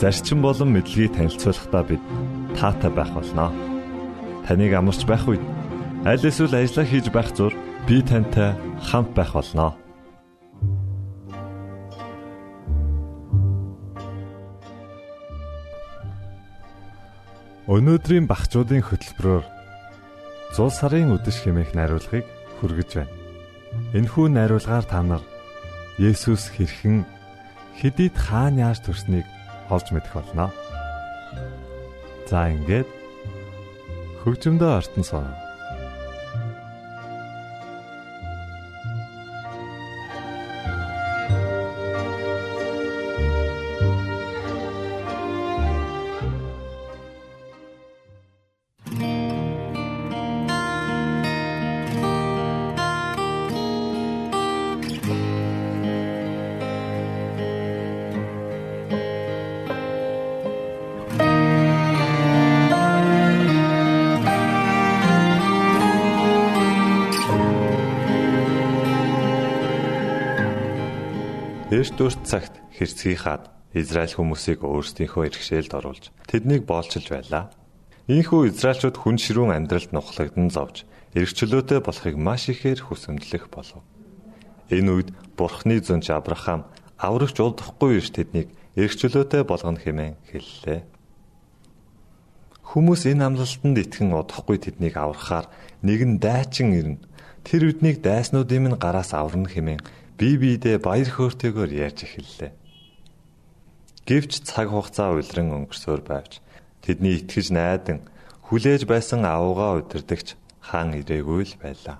зарчим болон мэдлэгийг танилцуулахдаа бид таатай байх болноо. Таныг амарч байх үед аль эсвэл ажиллаа хийж байх зур би тантай хамт байх болноо. Өнөөдрийн багчуудын хөтөлбөрөөр 100 сарын үдэш хэмээх найруулгыг хүргэж байна. Энэхүү найруулгаар та нар Есүс хэрхэн хэдийд хаана яаж төрснийг олж мэдэх болно. За ингээд хөгжмөдөө артн сонь 24 цагт хэрцгий хаад Израиль хүмүүсийг өөрсдийнхөө иргэшээлд оруулж тэднийг боолчилж байлаа. Ийхүү Израильчууд хүн ширүүн амьдралд нухлагдан зовж эргчлөөтэй болохыг маш ихээр хүсэмдлэх болов. Энэ үед Бурхны зөнч Авраам аврагч уулдахгүй ирж тэднийг эргчлөөтэй болгоно хэмээн хэллээ. Хүмүүс энэ амлалтанд итгэн удахгүй тэднийг аврахаар нэгэн дайчин ирнэ. Тэр үднийг дайснуудын минь гараас аварна хэмээн бие биедээ баяр хөөртэйгээр ярьж эхэллээ. Гэвч цаг хугацаа улиран өнгөрсөөр байвч тэдний итгэж найдан хүлээж байсан аавгаа удирдахч хаан ирээгүй л байлаа.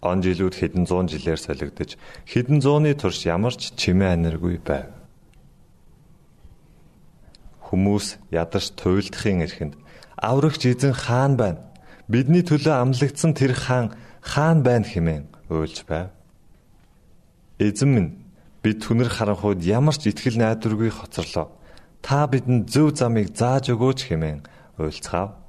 Он жилүүд хэдэн зуун жилээр солигдож хэдэн зууны турш ямар ч чимээ аниргүй байв. Хүмүүс ядарч туйлдахын эрхэнд аврагч эзэн хаан байна. Бидний төлөө амлагдсан тэр хаан хаан байна хэмээн уйлж байв. Эзэн минь бид түнэр харанхуйд ямар ч итгэл найдваргүй хоцорлоо. Та бидэнд зөв замыг зааж өгөөч хэмээн уйлцгаав.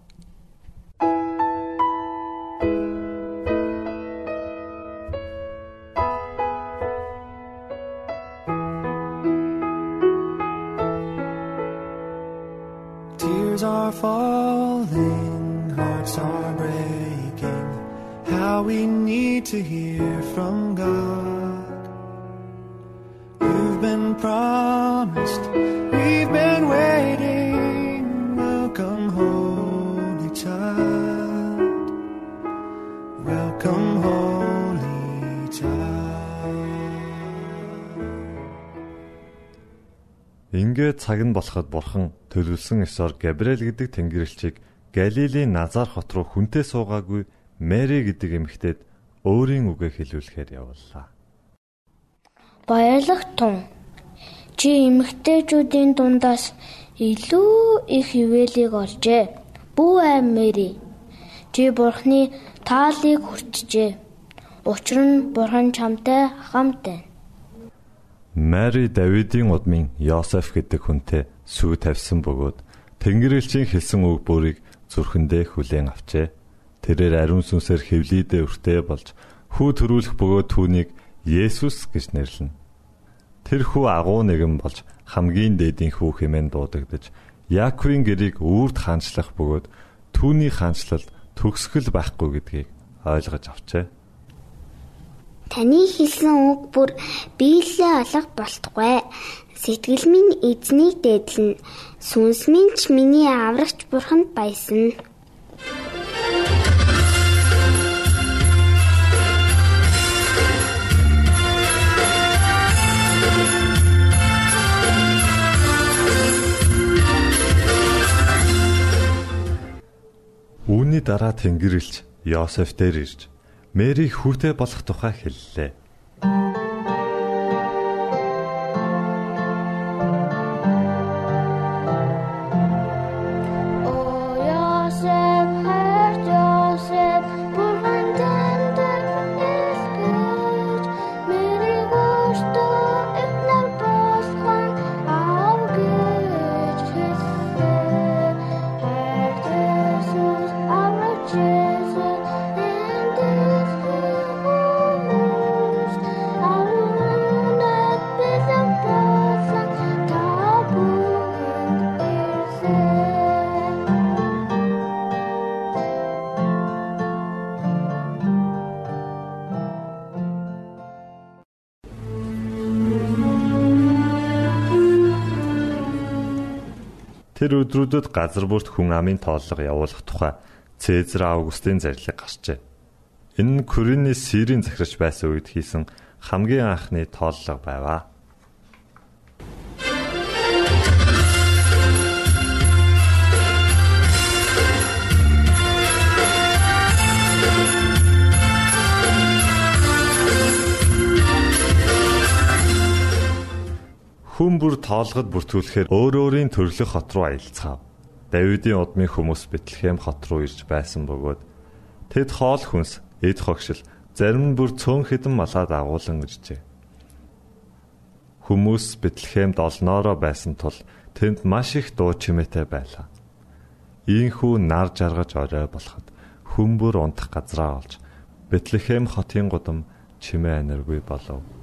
Ингээд цаг нь болоход бурхан төлөвлөсөн ёсоор Габриэл гэдэг тэнгэрлэгчийг Галилийн Назар хот руу хүнтэй суугаагүй Мэри гэдэг эмэгтэйд өөрийн үгээ хэлүүлэхээр явууллаа. Баярлах тун Чи эмэгтэйчүүдийн дундаас илүү их хിവэлийг олжээ. Бүү аим Мэри. Чи Бурхны таалыг хүртжээ. Учир нь Бурхан чамтай хамт байна. Мари Давидын удмын Йосеф гэдэг хүнтэй сүү тавьсан бөгөөд Тэнгэрлэгчийн хэлсэн үг бүрийг зүрхэндээ хүлээн авчээ. Тэрээр ариун сүнсээр хевлийдээ өртөө болж хүү төрүүлэх бөгөөд түүнийг Есүс гэж нэрлэнэ. Тэр хүү агуу нэгэн болж хамгийн дээдийн хүү хэмээн дуудагдж Яаковын гэрийг үрд хаанчлах бөгөөд түүний хаанчлал төгсгөл байхгүй гэдгийг ойлгож авчээ. Таны хэлсэн үг бүр биелээ олох болтугай. Сэтгэл минь эзнийг дээдлэн. Сүнс минь ч миний аврагч бурханд баясна. Үүний дараа Тэнгэрлэгч Йосеф дээр ирж Мэри хүүтэй болох тухай хэллээ. Тэр өдрүүдэд газар бүрт хүн амын тооллого явуулах тухай Цэзар Аугустын зарлиг гарчээ. Энэ нь Курины Сирийн захирч байсан үед хийсэн хамгийн анхны тооллого байваа. Бүр тоолгод бүртгүүлэхээр өөр өөрийн төрлөх хот руу аялцгаав. Давидын удмын хүмүүс Бэтлехэм хот руу ирж байсан бөгөөд тэд хоол хүнс, эд хогшил, зарим нь бүр цөөн хэдэн малаа дагуулan иржээ. Хүмүүс Бэтлехемд олноороо байсан тул тэнд маш их дуу чимээтэй байлаа. Ийхүү нар жаргаж орой болоход хүн бүр унтах газраа олж Бэтлехэм хотын гудам чимээ аниргүй болов.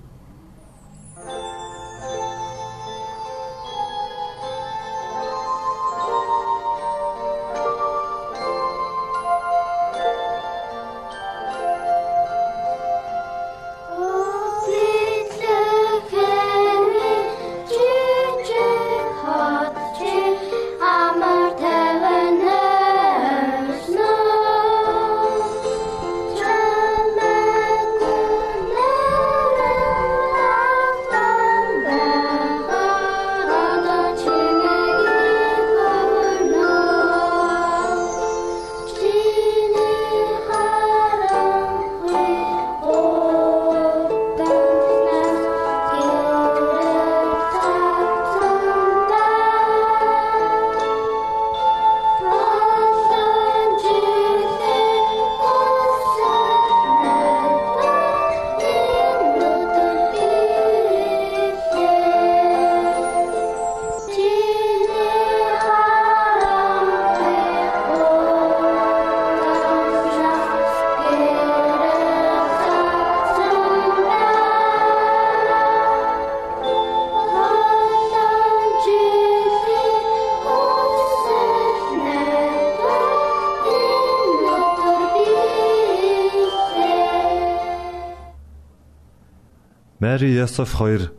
Мари Ясоф хоёр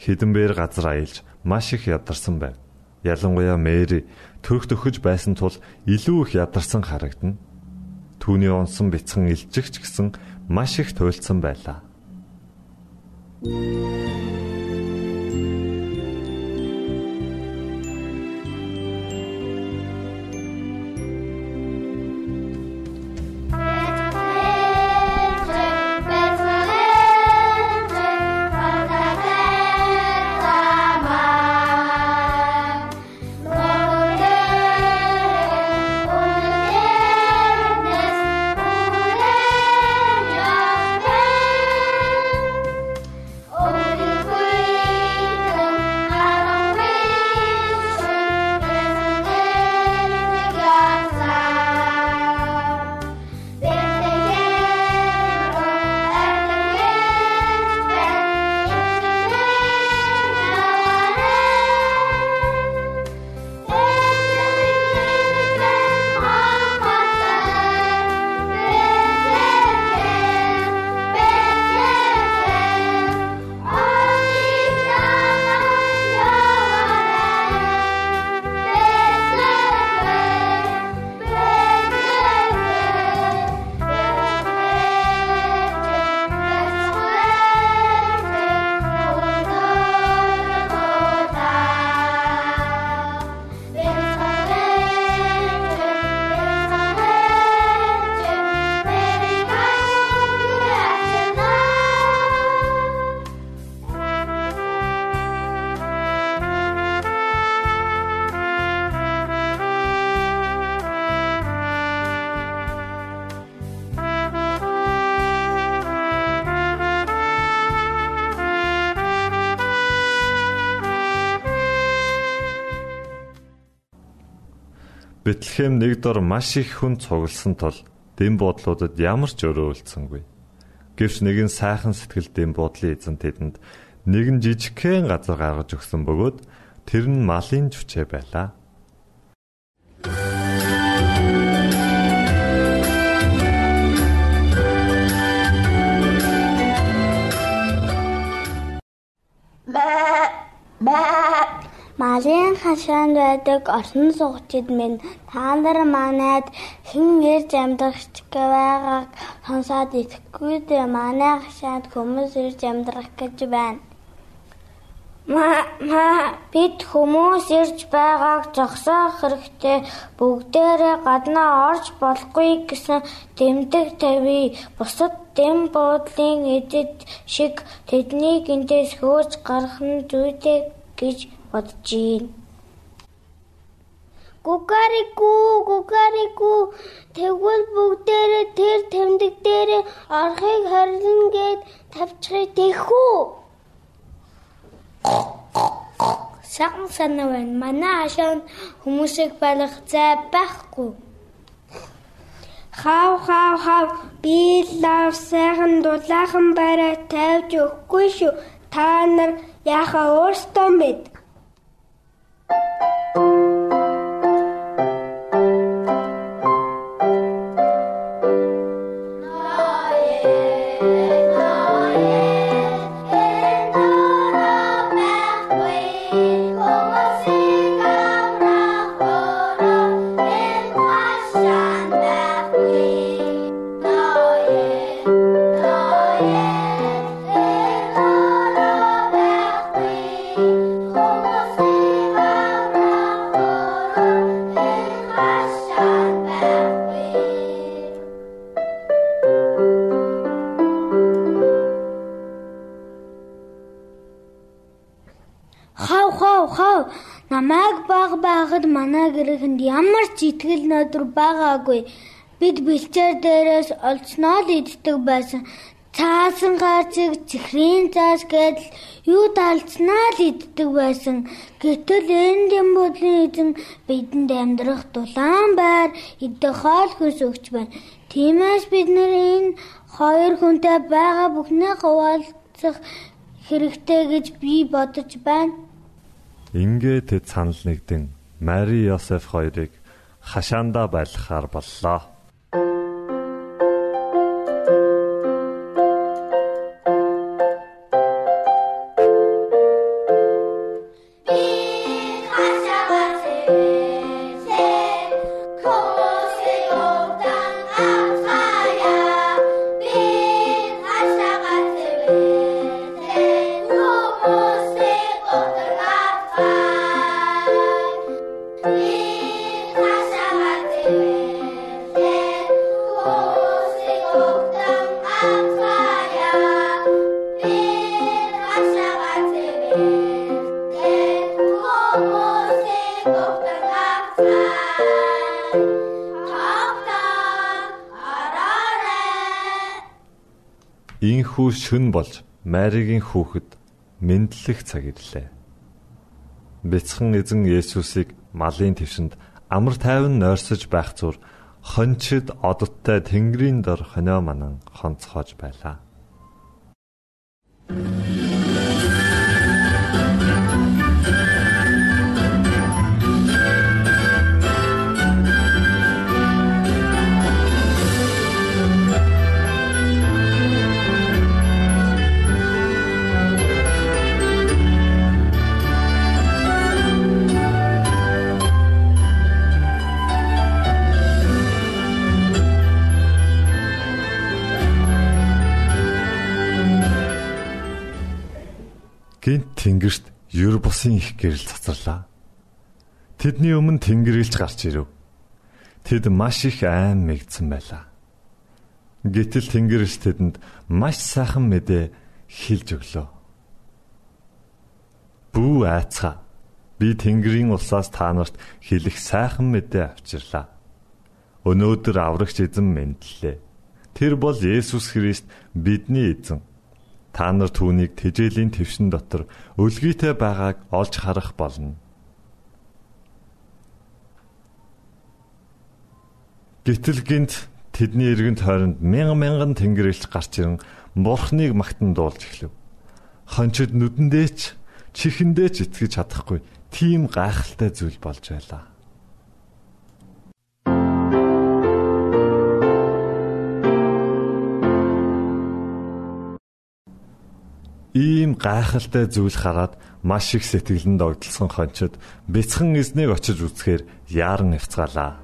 хідэнбэр газар аялж маш их ядарсан байв. Ялангуяа Мэри төрөх төхөж байсан тул илүү их ядарсан харагдана. Түүний онсон бяцхан илжигч гэсэн маш их туйлдсан байлаа. Бэтлехэм нэг дор маш их хүн цугласан тул дэм бодлуудад ямар ч өрөөлдсөнгүй. Гэвч нэгэн сайхан сэтгэл дэм бодлын эзэн тэдэнд нэгэн жижигхэн газар гаргаж өгсөн бөгөөд тэр нь малын жүчээ байлаа. Хашаанд байдаг орон суугчид минь та нар манайд хэн ирж амьдрахч байгааг сонсоод итгэхгүй дээ манай хашаанд хүмүүс ирж амьдрах гэж байна. Маа бид хүмүүс ирж байгааг зогсоох хэрэгтэй бүгдээрээ гаднаа орж болохгүй гэсэн тэмдэг тавь. Бусад дэм буудлын эдэд шиг тэднийг эндээс хөөж гарах нь зүйтэй гэж бодож байна. Гугарику гугарику тэгвэл бүгдээрээ тэр тэмдэг дээр орохыг хорилно гэд тавьчихыг тэхүү. Сайн санаа байна. Манай хашаан хүмүүсийг барих зай байхгүй. Хав хав хав би лав сайхан дулаахан барай тавьж өгөхгүй шүү. Та нар яхаа өөртөө мэд. Байхад манай гэрээхэнд ямар ч итгэл нөдөр байгаагүй. Бид бэлчээр дээрээс олцноо л иддэг байсан. Цаасан гарцыг чихрийн цаас гэдэл юу талцнаа л иддэг байсан. Гэтэл энэ дэම්бүлийн эзэн бидэнд амьдрах дулаан байр идэх хоол хүнс өгч байна. Тиймээс бид нар энэ хоёр хүнтэй байгаа бүхнээ хуваалцах хэрэгтэй гэж би бодож байна. Ингээ тэд санал нэгдэн Мари Йосеф хоёрыг хашаандаа байлгахаар боллоо. Ийхүү шүн болж Маригийн хүүхэд мэдлэх цаг ирлээ. Бяцхан эзэн Есүсийг малын твшинд амар тайван нойрсож байх зур хончид одоттой тэнгэрийн дор хонио манан хонцоож байлаа. Гэрэл цацрлаа. Тэдний өмнө тэнгэрэлж гарч ирэв. Тэд маш их айн мэгдсэн байлаа. Гэтэл тэнгэрэлж тэдэнд маш сайхан мэдээ хэлж өглөө. Бүү айцгаа. Би тэнгэрийн улсаас та нарт хэлэх сайхан мэдээ авчирлаа. Өнөөдөр аврагч эзэн мэдлээ. Тэр бол Есүс Христ бидний эзэн та нар түүнийг тэжээлийн твшин дотор өлгийтэй байгааг олж харах болно. Гэтэл гинт тэдний эргэн тойронд мянган мянган тэнгэрэлч гарч ирэн бурхныг магтан дуулж эхлэв. Хончид нүдэндээ ч чихэндээ ч итгэж чадахгүй тийм гайхалтай зүйл болж байлаа. Гайхалтай зүйл хараад маш их сэтгэлэнд огдлсон хончид бяцхан эзнийг очиж үзэхээр яаран нэвцгаалаа.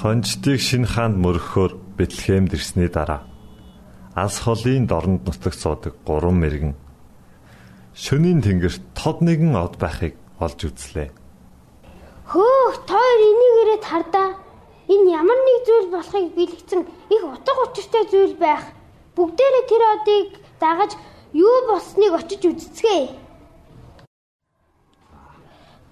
Хонжтыг шинэ хаанд мөргөхөөр Бэтлехемд ирсний дараа алс холын дорнд нутагт суудаг гурван мэрэгэн шөнийн тэнгэрт тод нэгэн од байхыг олж үзлээ. Хөөх, тоор энийг ирээд хардаа. Энэ ямар нэг зүйл болохыг бэлгцэн их утга учиртай зүйл байх. Бүгдээрээ тэр одыг дагаж юу болсныг очиж үзцгээе.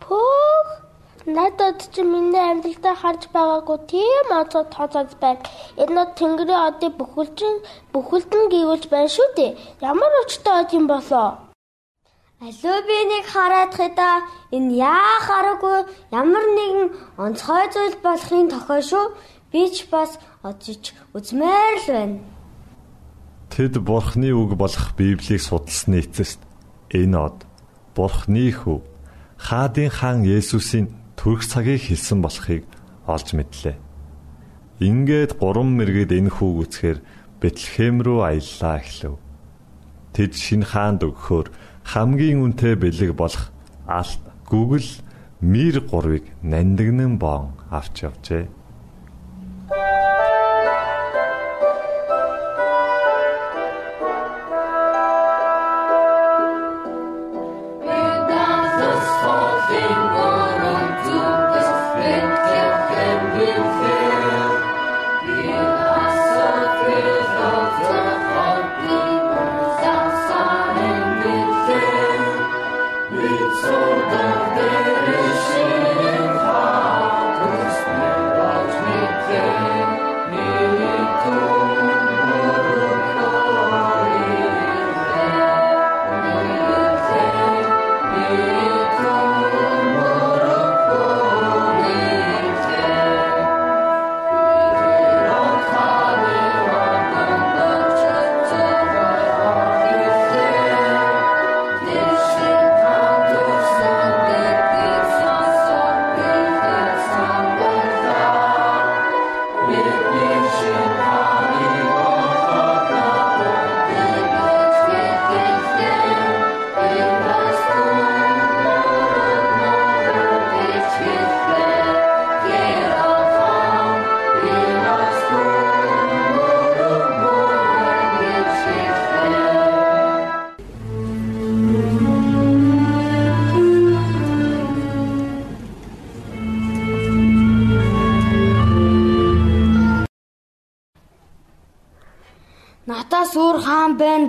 Пөх Надад чи миний амьдралдаа харж байгаагүй тийм онцгой тооцооц байна. Энэ нь Тэнгэрийн одыг бүхэлдэн бүхэлдэн гүйвэлж байна шүү дээ. Ямар өчтэй од юм болоо? Алуу би нэг хараад хадаа энэ яа хараагүй ямар нэгэн онцгой зүйл болохын тохиол шүү. Би ч бас одж үзмээр л байна. Тэд Бурхны үг болох Библийг судалсны эцэст энэ од Бурхны хүү хаадын хаан Есүсийн төрөх цагийг хэлсэн болохыг олж мэдлээ. Ингээд гурван мэрэгд энэ хүүг үцхээр Бэтлехэм рүү аяллаа эхлэв. Тэд шинэ хаанд өгөхөөр хамгийн үнэтэй бэлэг болох алт гүгэл мир гурвыг нандинан боон авч явжээ.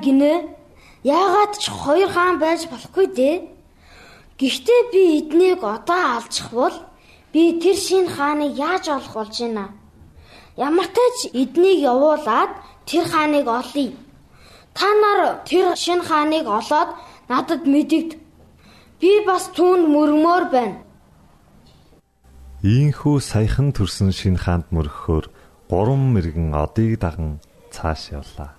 Гинэ. Яагаад ч хоёр хаан байж болохгүй дээ. Гэхдээ би эднийг одоо алжих бол би тэр шинэ хааныг яаж олох болж байна? Ямар ч эднийг явуулаад тэр хааныг олъё. Та нар тэр шинэ хааныг олоод надад мэдэгд. Би бас түүнд мөрмөр байна. Ийхүү саяхан төрсэн шинэ хаанд мөрөхөөр гурван мэрэгэн одыг даган цааш явлаа.